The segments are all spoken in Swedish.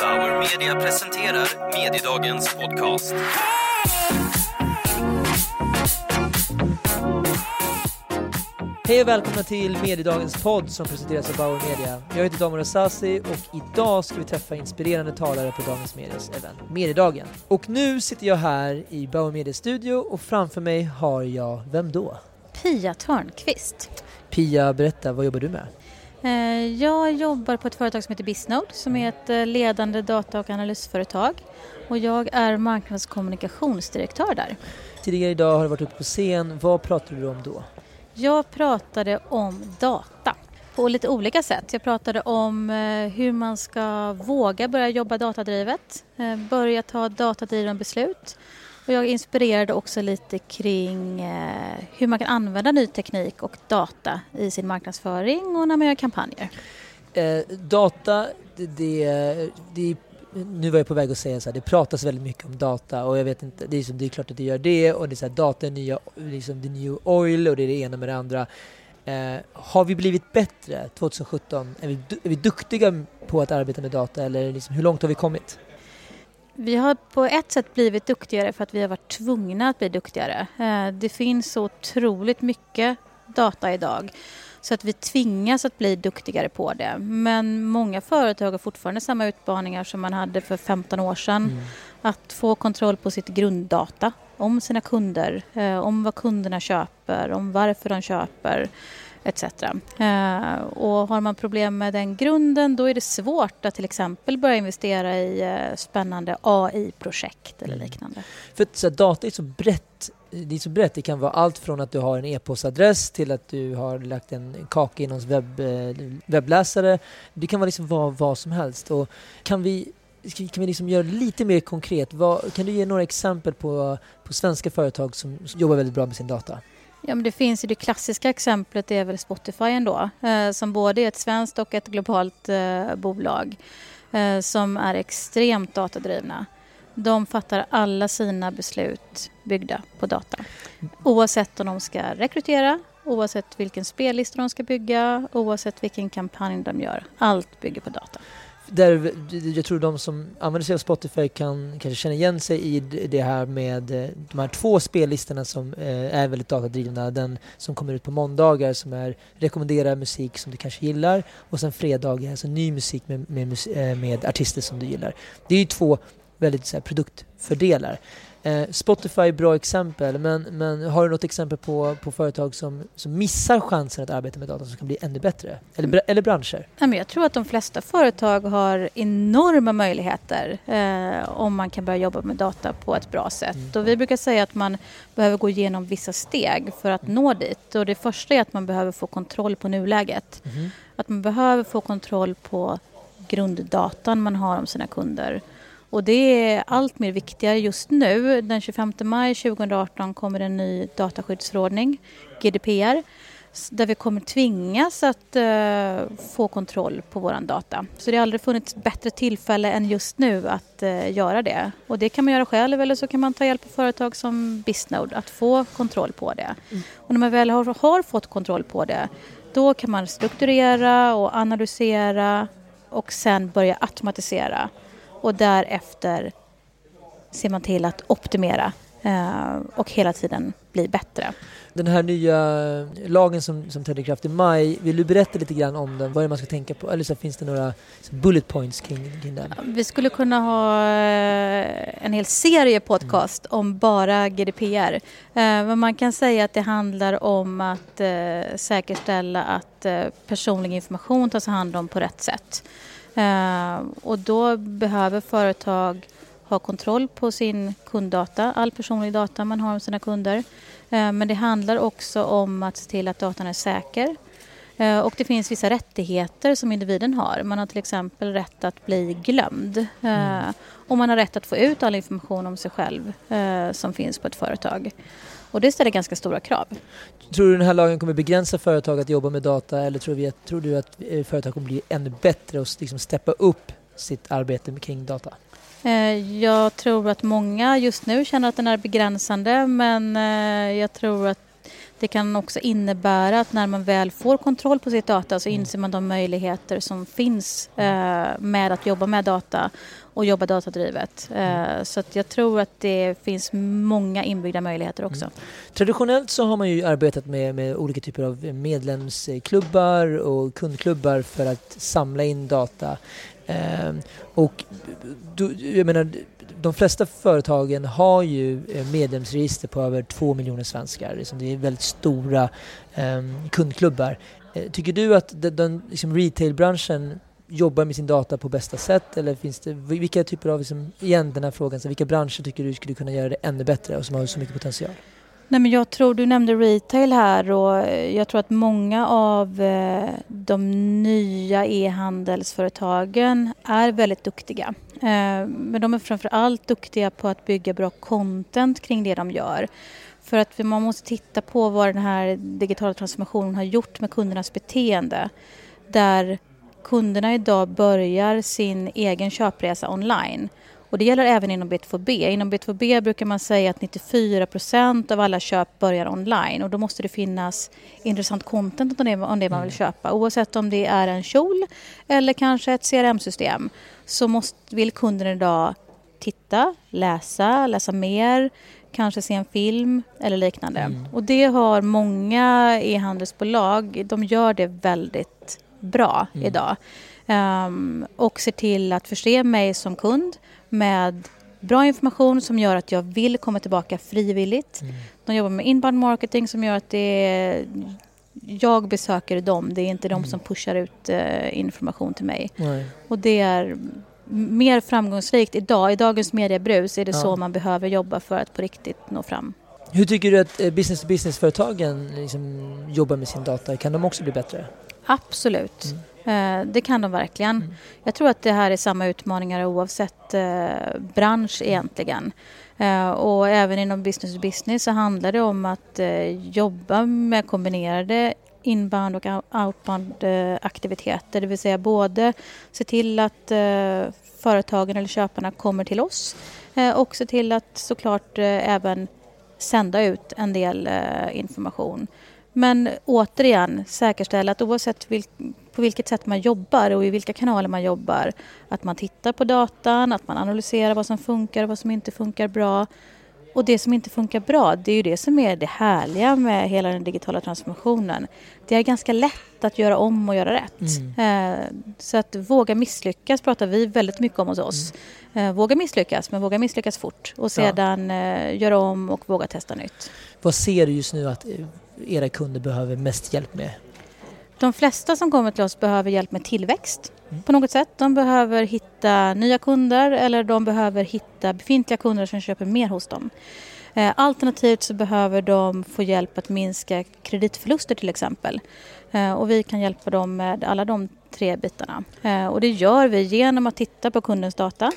Bauer Media presenterar Mediedagens podcast. Hej och välkomna till Mediedagens podd som presenteras av Bauer Media. Jag heter Damon Asasi och idag ska vi träffa inspirerande talare på Dagens Medias event Mediedagen. Och nu sitter jag här i Bauer Medias studio och framför mig har jag, vem då? Pia Törnqvist. Pia, berätta, vad jobbar du med? Eh, jag jobbar på ett företag som heter Bisnode som är ett eh, ledande data och analysföretag och jag är marknadskommunikationsdirektör där. Tidigare idag har du varit uppe på scen, vad pratade du om då? Jag pratade om data på lite olika sätt. Jag pratade om eh, hur man ska våga börja jobba datadrivet, börja ta datadrivna beslut och jag inspirerade också lite kring eh, hur man kan använda ny teknik och data i sin marknadsföring och när man gör kampanjer. Eh, data, det, det, det, nu var jag på väg att säga så här, det pratas väldigt mycket om data och jag vet inte, det är, som, det är klart att det gör det och det är så här, data är nya, liksom the new oil och det är det ena med det andra. Eh, har vi blivit bättre 2017? Är vi, är vi duktiga på att arbeta med data eller liksom, hur långt har vi kommit? Vi har på ett sätt blivit duktigare för att vi har varit tvungna att bli duktigare. Eh, det finns så otroligt mycket data idag så att vi tvingas att bli duktigare på det. Men många företag har fortfarande samma utmaningar som man hade för 15 år sedan. Mm. Att få kontroll på sitt grunddata om sina kunder, eh, om vad kunderna köper, om varför de köper etc. Eh, och har man problem med den grunden då är det svårt att till exempel börja investera i eh, spännande AI-projekt eller mm. liknande. För att, så, data är så brett det är så brett. Det kan vara allt från att du har en e-postadress till att du har lagt en kaka i någons webb, eh, webbläsare. Det kan vara liksom vad, vad som helst. Och kan vi kan vi liksom göra lite mer konkret? Vad, kan du ge några exempel på, på svenska företag som jobbar väldigt bra med sin data? Ja, men det finns ju det klassiska exemplet det är väl Spotify ändå eh, som både är ett svenskt och ett globalt eh, bolag eh, som är extremt datadrivna. De fattar alla sina beslut byggda på data. Oavsett om de ska rekrytera, oavsett vilken spellista de ska bygga, oavsett vilken kampanj de gör. Allt bygger på data där jag tror de som använder sig av Spotify kan kanske känna igen sig i det här med eh, de här två spellistorna som eh, är väldigt datadrivna. Den som kommer ut på måndagar som är rekommenderar musik som du kanske gillar och sen fredagar, alltså ny musik med, med, eh, med artister som du gillar. Det är ju två väldigt så här, produktfördelar. Eh, Spotify bra exempel, men, men har du något exempel på, på företag som, som missar chansen att arbeta med data som kan bli ännu bättre? Eller, mm. eller branscher? Jag tror att de flesta företag har enorma möjligheter eh, om man kan börja jobba med data på ett bra sätt. Mm. Och vi brukar säga att man behöver gå igenom vissa steg för att nå dit. Och det första är att man behöver få kontroll på nuläget. Mm. Att man behöver få kontroll på grunddatan man har om sina kunder. Och det är allt mer viktigare just nu. Den 25 maj 2018 kommer en ny dataskyddsförordning, GDPR, där vi kommer tvingas att uh, få kontroll på vår data. Så det har aldrig funnits bättre tillfälle än just nu att uh, göra det. Och det kan man göra själv eller så kan man ta hjälp av företag som Bisnode att få kontroll på det. Mm. Och när man väl har, har fått kontroll på det då kan man strukturera och analysera och sen börja automatisera och därefter ser man till att optimera eh, och hela tiden bli bättre. Den här nya lagen som, som trädde i kraft i maj, vill du berätta lite grann om den? Vad är det man ska tänka på? Eller så finns det några bullet points kring, kring den? Vi skulle kunna ha eh, en hel serie podcast mm. om bara GDPR. Eh, men man kan säga att det handlar om att säkerställa att personlig information tas hand om på rätt sätt. Eh, och då behöver företag ha kontroll på sin kunddata, all personlig data man har om sina kunder. Eh, men det handlar också om att se till att datan är säker. Eh, och det finns vissa rättigheter som individen har. Man har till exempel rätt att bli glömd. Mm. Och man har rätt att få ut all information om sig själv som finns på ett företag. Och det ställer ganska stora krav. Tror du den här lagen kommer begränsa företag att jobba med data eller tror, vi att, tror du att eh, företag kommer bli ännu bättre och liksom steppa upp sitt arbete kring data? Eh, jag tror att många just nu känner att den är begränsande men eh, jag tror att Det kan också innebära att när man väl får kontroll på sitt data så inser man de möjligheter som finns eh, med att jobba med data och jobba datadrivet. Eh, så att jag tror att det finns många inbyggda möjligheter också. Mm. Traditionellt så har man ju arbetat med, med olika typer av medlemsklubbar och kundklubbar för att samla in data. Eh, och du, jag menar, de flesta företagen har ju eh, medlemsregister på över två miljoner svenskar. Liksom, det är väldigt stora ehm, kundklubbar. Eh, tycker du att den liksom retailbranschen jobbar med sin data på bästa sätt eller finns det, vilka typer av, liksom, igen den här frågan, så vilka branscher tycker du skulle kunna göra det ännu bättre och som har så mycket potential? Nej, men jag tror, du nämnde retail här och jag tror att många av eh, de nya e-handelsföretagen är väldigt duktiga. Eh, men de är framför allt duktiga på att bygga bra content kring det de gör. För att man måste titta på vad den här digitala transformationen har gjort med kundernas beteende. Där kunderna idag börjar sin egen köpresa online. Och det gäller även inom B2B. Inom B2B brukar man säga att 94 procent av alla köp börjar online och då måste det finnas intressant content om det, om det man vill mm. köpa. Oavsett om det är en kjol eller kanske ett CRM-system så måste, vill kunden idag titta, läsa, läsa mer, kanske se en film eller liknande. Mm. Och det har många e-handelsbolag, de gör det väldigt bra mm. idag. Um, och ser till att förse mig som kund med bra information som gör att jag vill komma tillbaka frivilligt. Mm. De jobbar med inbound marketing som gör att det är jag besöker dem, det är inte mm. de som pushar ut uh, information till mig. Nej. Och det är mer framgångsrikt idag. I dagens mediebrus är det ja. så man behöver jobba för att på riktigt nå fram. Hur tycker du att eh, business-to-business-företagen liksom jobbar med sin data? Kan de också bli bättre? Absolut. Mm. Eh, det kan de verkligen. Mm. Jag tror att det här är samma utmaningar oavsett eh, bransch egentligen. Eh, och även inom business to business så handlar det om att jobba med kombinerade inbound och outbound aktiviteter. Det vill säga både se till att företagen eller köparna kommer till oss och se till att såklart även sända ut en del information. Men återigen säkerställa att oavsett vilk, på vilket sätt man jobbar och i vilka kanaler man jobbar, att man tittar på datan, att man analyserar vad som funkar och vad som inte funkar bra. Och det som inte funkar bra, det är ju det som är det härliga med hela den digitala transformationen. Det är ganska lätt att göra om och göra rätt. Mm. Eh, så att våga misslyckas pratar vi väldigt mycket om hos oss. Mm. Eh, våga misslyckas, men våga misslyckas fort och sedan ja. Eh, göra om och våga testa nytt. Vad ser du just nu att era kunder behöver mest hjälp med? De flesta som kommer till oss behöver hjälp med tillväxt mm. på något sätt. De behöver hitta nya kunder eller de behöver hitta befintliga kunder som köper mer hos dem. Eh, alternativt så behöver de få hjälp att minska kreditförluster till exempel. Eh, och vi kan hjälpa dem med alla de tre bitarna. Eh, och det gör vi genom att titta på kundens data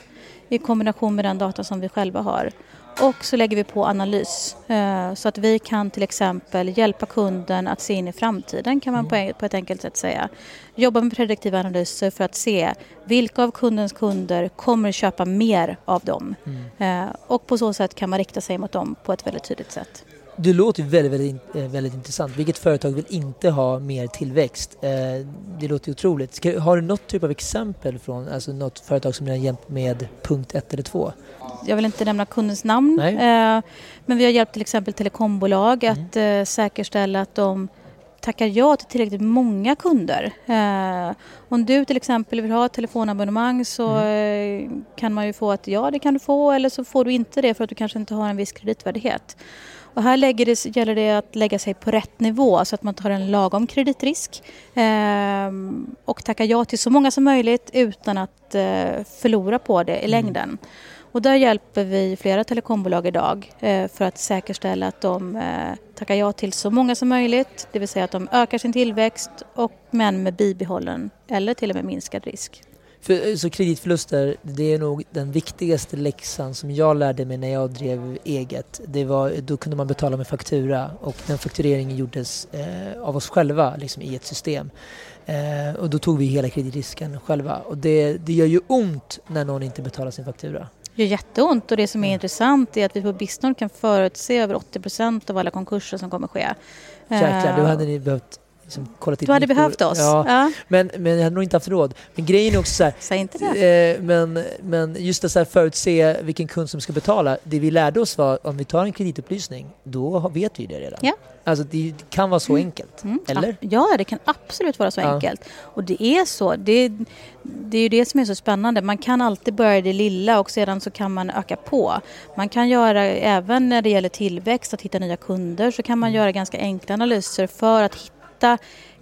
i kombination med den data som vi själva har och så lägger vi på analys eh, så att vi kan till exempel hjälpa kunden att se in i framtiden kan man mm. på ett enkelt sätt säga. Jobba med prediktiva analyser för att se vilka av kundens kunder kommer köpa mer av dem. Mm. Eh, och på så sätt kan man rikta sig mot dem på ett väldigt tydligt sätt. Det låter väldigt, väldigt, eh, väldigt intressant. Vilket företag vill inte ha mer tillväxt? Det låter otroligt. Har du något typ av exempel från alltså något företag som ni har hjälpt med punkt ett eller två? jag vill inte nämna kundens namn, eh, men vi har hjälpt till exempel telekombolag mm. att eh, säkerställa att de tackar ja till tillräckligt många kunder. Eh, om du till exempel vill ha ett telefonabonnemang så mm. Eh, kan man ju få att ja, det kan du få eller så får du inte det för att du kanske inte har en viss kreditvärdighet. Och här lägger det, gäller det att lägga sig på rätt nivå så att man tar en lagom kreditrisk eh, och tackar ja till så många som möjligt utan att eh, förlora på det i mm. längden. Och där hjälper vi flera telekombolag idag eh, för att säkerställa att de eh, tackar ja till så många som möjligt, det vill säga att de ökar sin tillväxt och men med bibehållen eller till och med minskad risk. För, så kreditförluster, det är nog den viktigaste läxan som jag lärde mig när jag drev eget. Det var, då kunde man betala med faktura och den faktureringen gjordes eh, av oss själva liksom, i ett system. Eh, och då tog vi hela kreditrisken själva och det, det gör ju ont när någon inte betalar sin faktura. gör jätteont och det som är intressant är att vi på Bisnord kan förutse över 80 procent av alla konkurser som kommer ske. Jäklar, då Eh, hade ni behövt liksom, kolla till Du hade behövt oss. Ja, Ja. Men, men jag hade nog inte haft råd. Men grejen är också så här, Säg inte det. Eh, men, men just att så här förutse vilken kund som ska betala. Det vi lärde oss var om vi tar en kreditupplysning, då vet vi det redan. Ja. Alltså det kan vara så enkelt. Mm. Eller? Ja, det kan absolut vara så enkelt. Och det är så. Det, det är ju det som är så spännande. Man kan alltid börja i det lilla och sedan så kan man öka på. Man kan göra, även när det gäller tillväxt, att hitta nya kunder, så kan man göra ganska enkla analyser för att hitta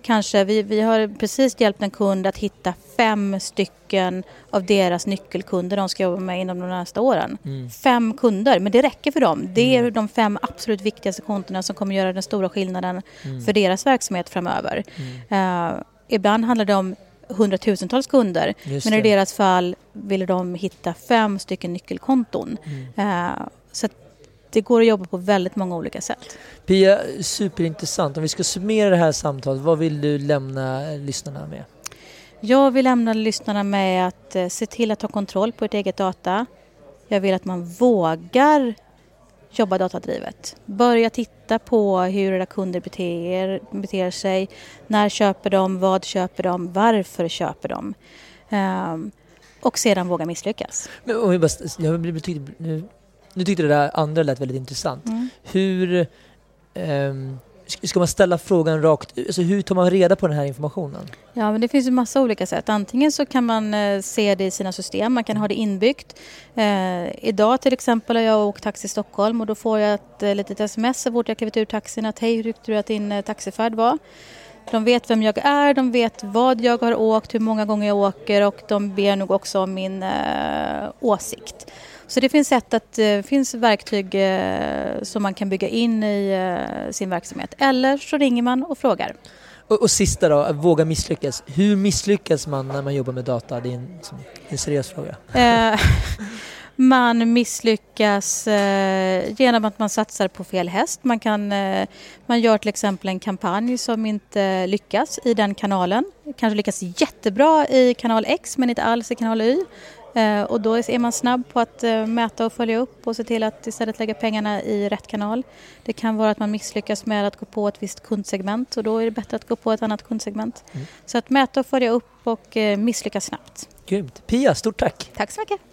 Kanske, vi, vi har precis hjälpt en kund att hitta fem stycken av deras nyckelkunder de ska jobba med inom de närmaste åren. Mm. Fem kunder, men det räcker för dem. Det är de fem absolut viktigaste kontona som kommer göra den stora skillnaden Mm. för deras verksamhet framöver. Eh, ibland handlar det om hundratusentals kunder men i deras fall ville de hitta fem stycken nyckelkonton. Mm. Eh, så det går att jobba på väldigt många olika sätt. Pia, superintressant. Om vi ska summera det här samtalet, vad vill du lämna lyssnarna med? Jag vill lämna lyssnarna med att eh, se till att ta kontroll på ert eget data. Jag vill att man vågar jobba datadrivet. Börja titta på hur era kunder beter, beter sig. När köper de? Vad köper de? Varför köper de? Ehm, och sedan våga misslyckas. Men om vi bara, jag blir betydligt, nu, tyckte det där andra lät väldigt intressant. Mm. Hur ska- ska man ställa frågan rakt ut? Alltså hur tar man reda på den här informationen? Ja, men det finns ju massa olika sätt. Antingen så kan man eh, se det i sina system, man kan ha det inbyggt. Eh, idag till exempel har jag åkt taxi i Stockholm och då får jag ett eh, litet sms så fort jag klivit ur taxin att hej, hur tyckte du att din eh, taxifärd var? De vet vem jag är, de vet vad jag har åkt, hur många gånger jag åker och de ber nog också om min eh, åsikt. Så det finns sätt att, eh, finns verktyg eh, som man kan bygga in i eh, sin verksamhet. Eller så ringer man och frågar. Och, och sista då, att våga misslyckas. Hur misslyckas man när man jobbar med data? Det är en, en seriös fråga. Man misslyckas genom att man satsar på fel häst. Man, kan, man gör till exempel en kampanj som inte lyckas i den kanalen. Kanske lyckas jättebra i kanal X men inte alls i kanal Y. Eh, och då är man snabb på att eh, mäta och följa upp och se till att istället lägga pengarna i rätt kanal. Det kan vara att man misslyckas med att gå på ett visst kundsegment och då är det bättre att gå på ett annat kundsegment. Mm. Så att mäta och följa upp och eh, misslyckas snabbt. Grymt. Pia, stort tack! Tack så mycket!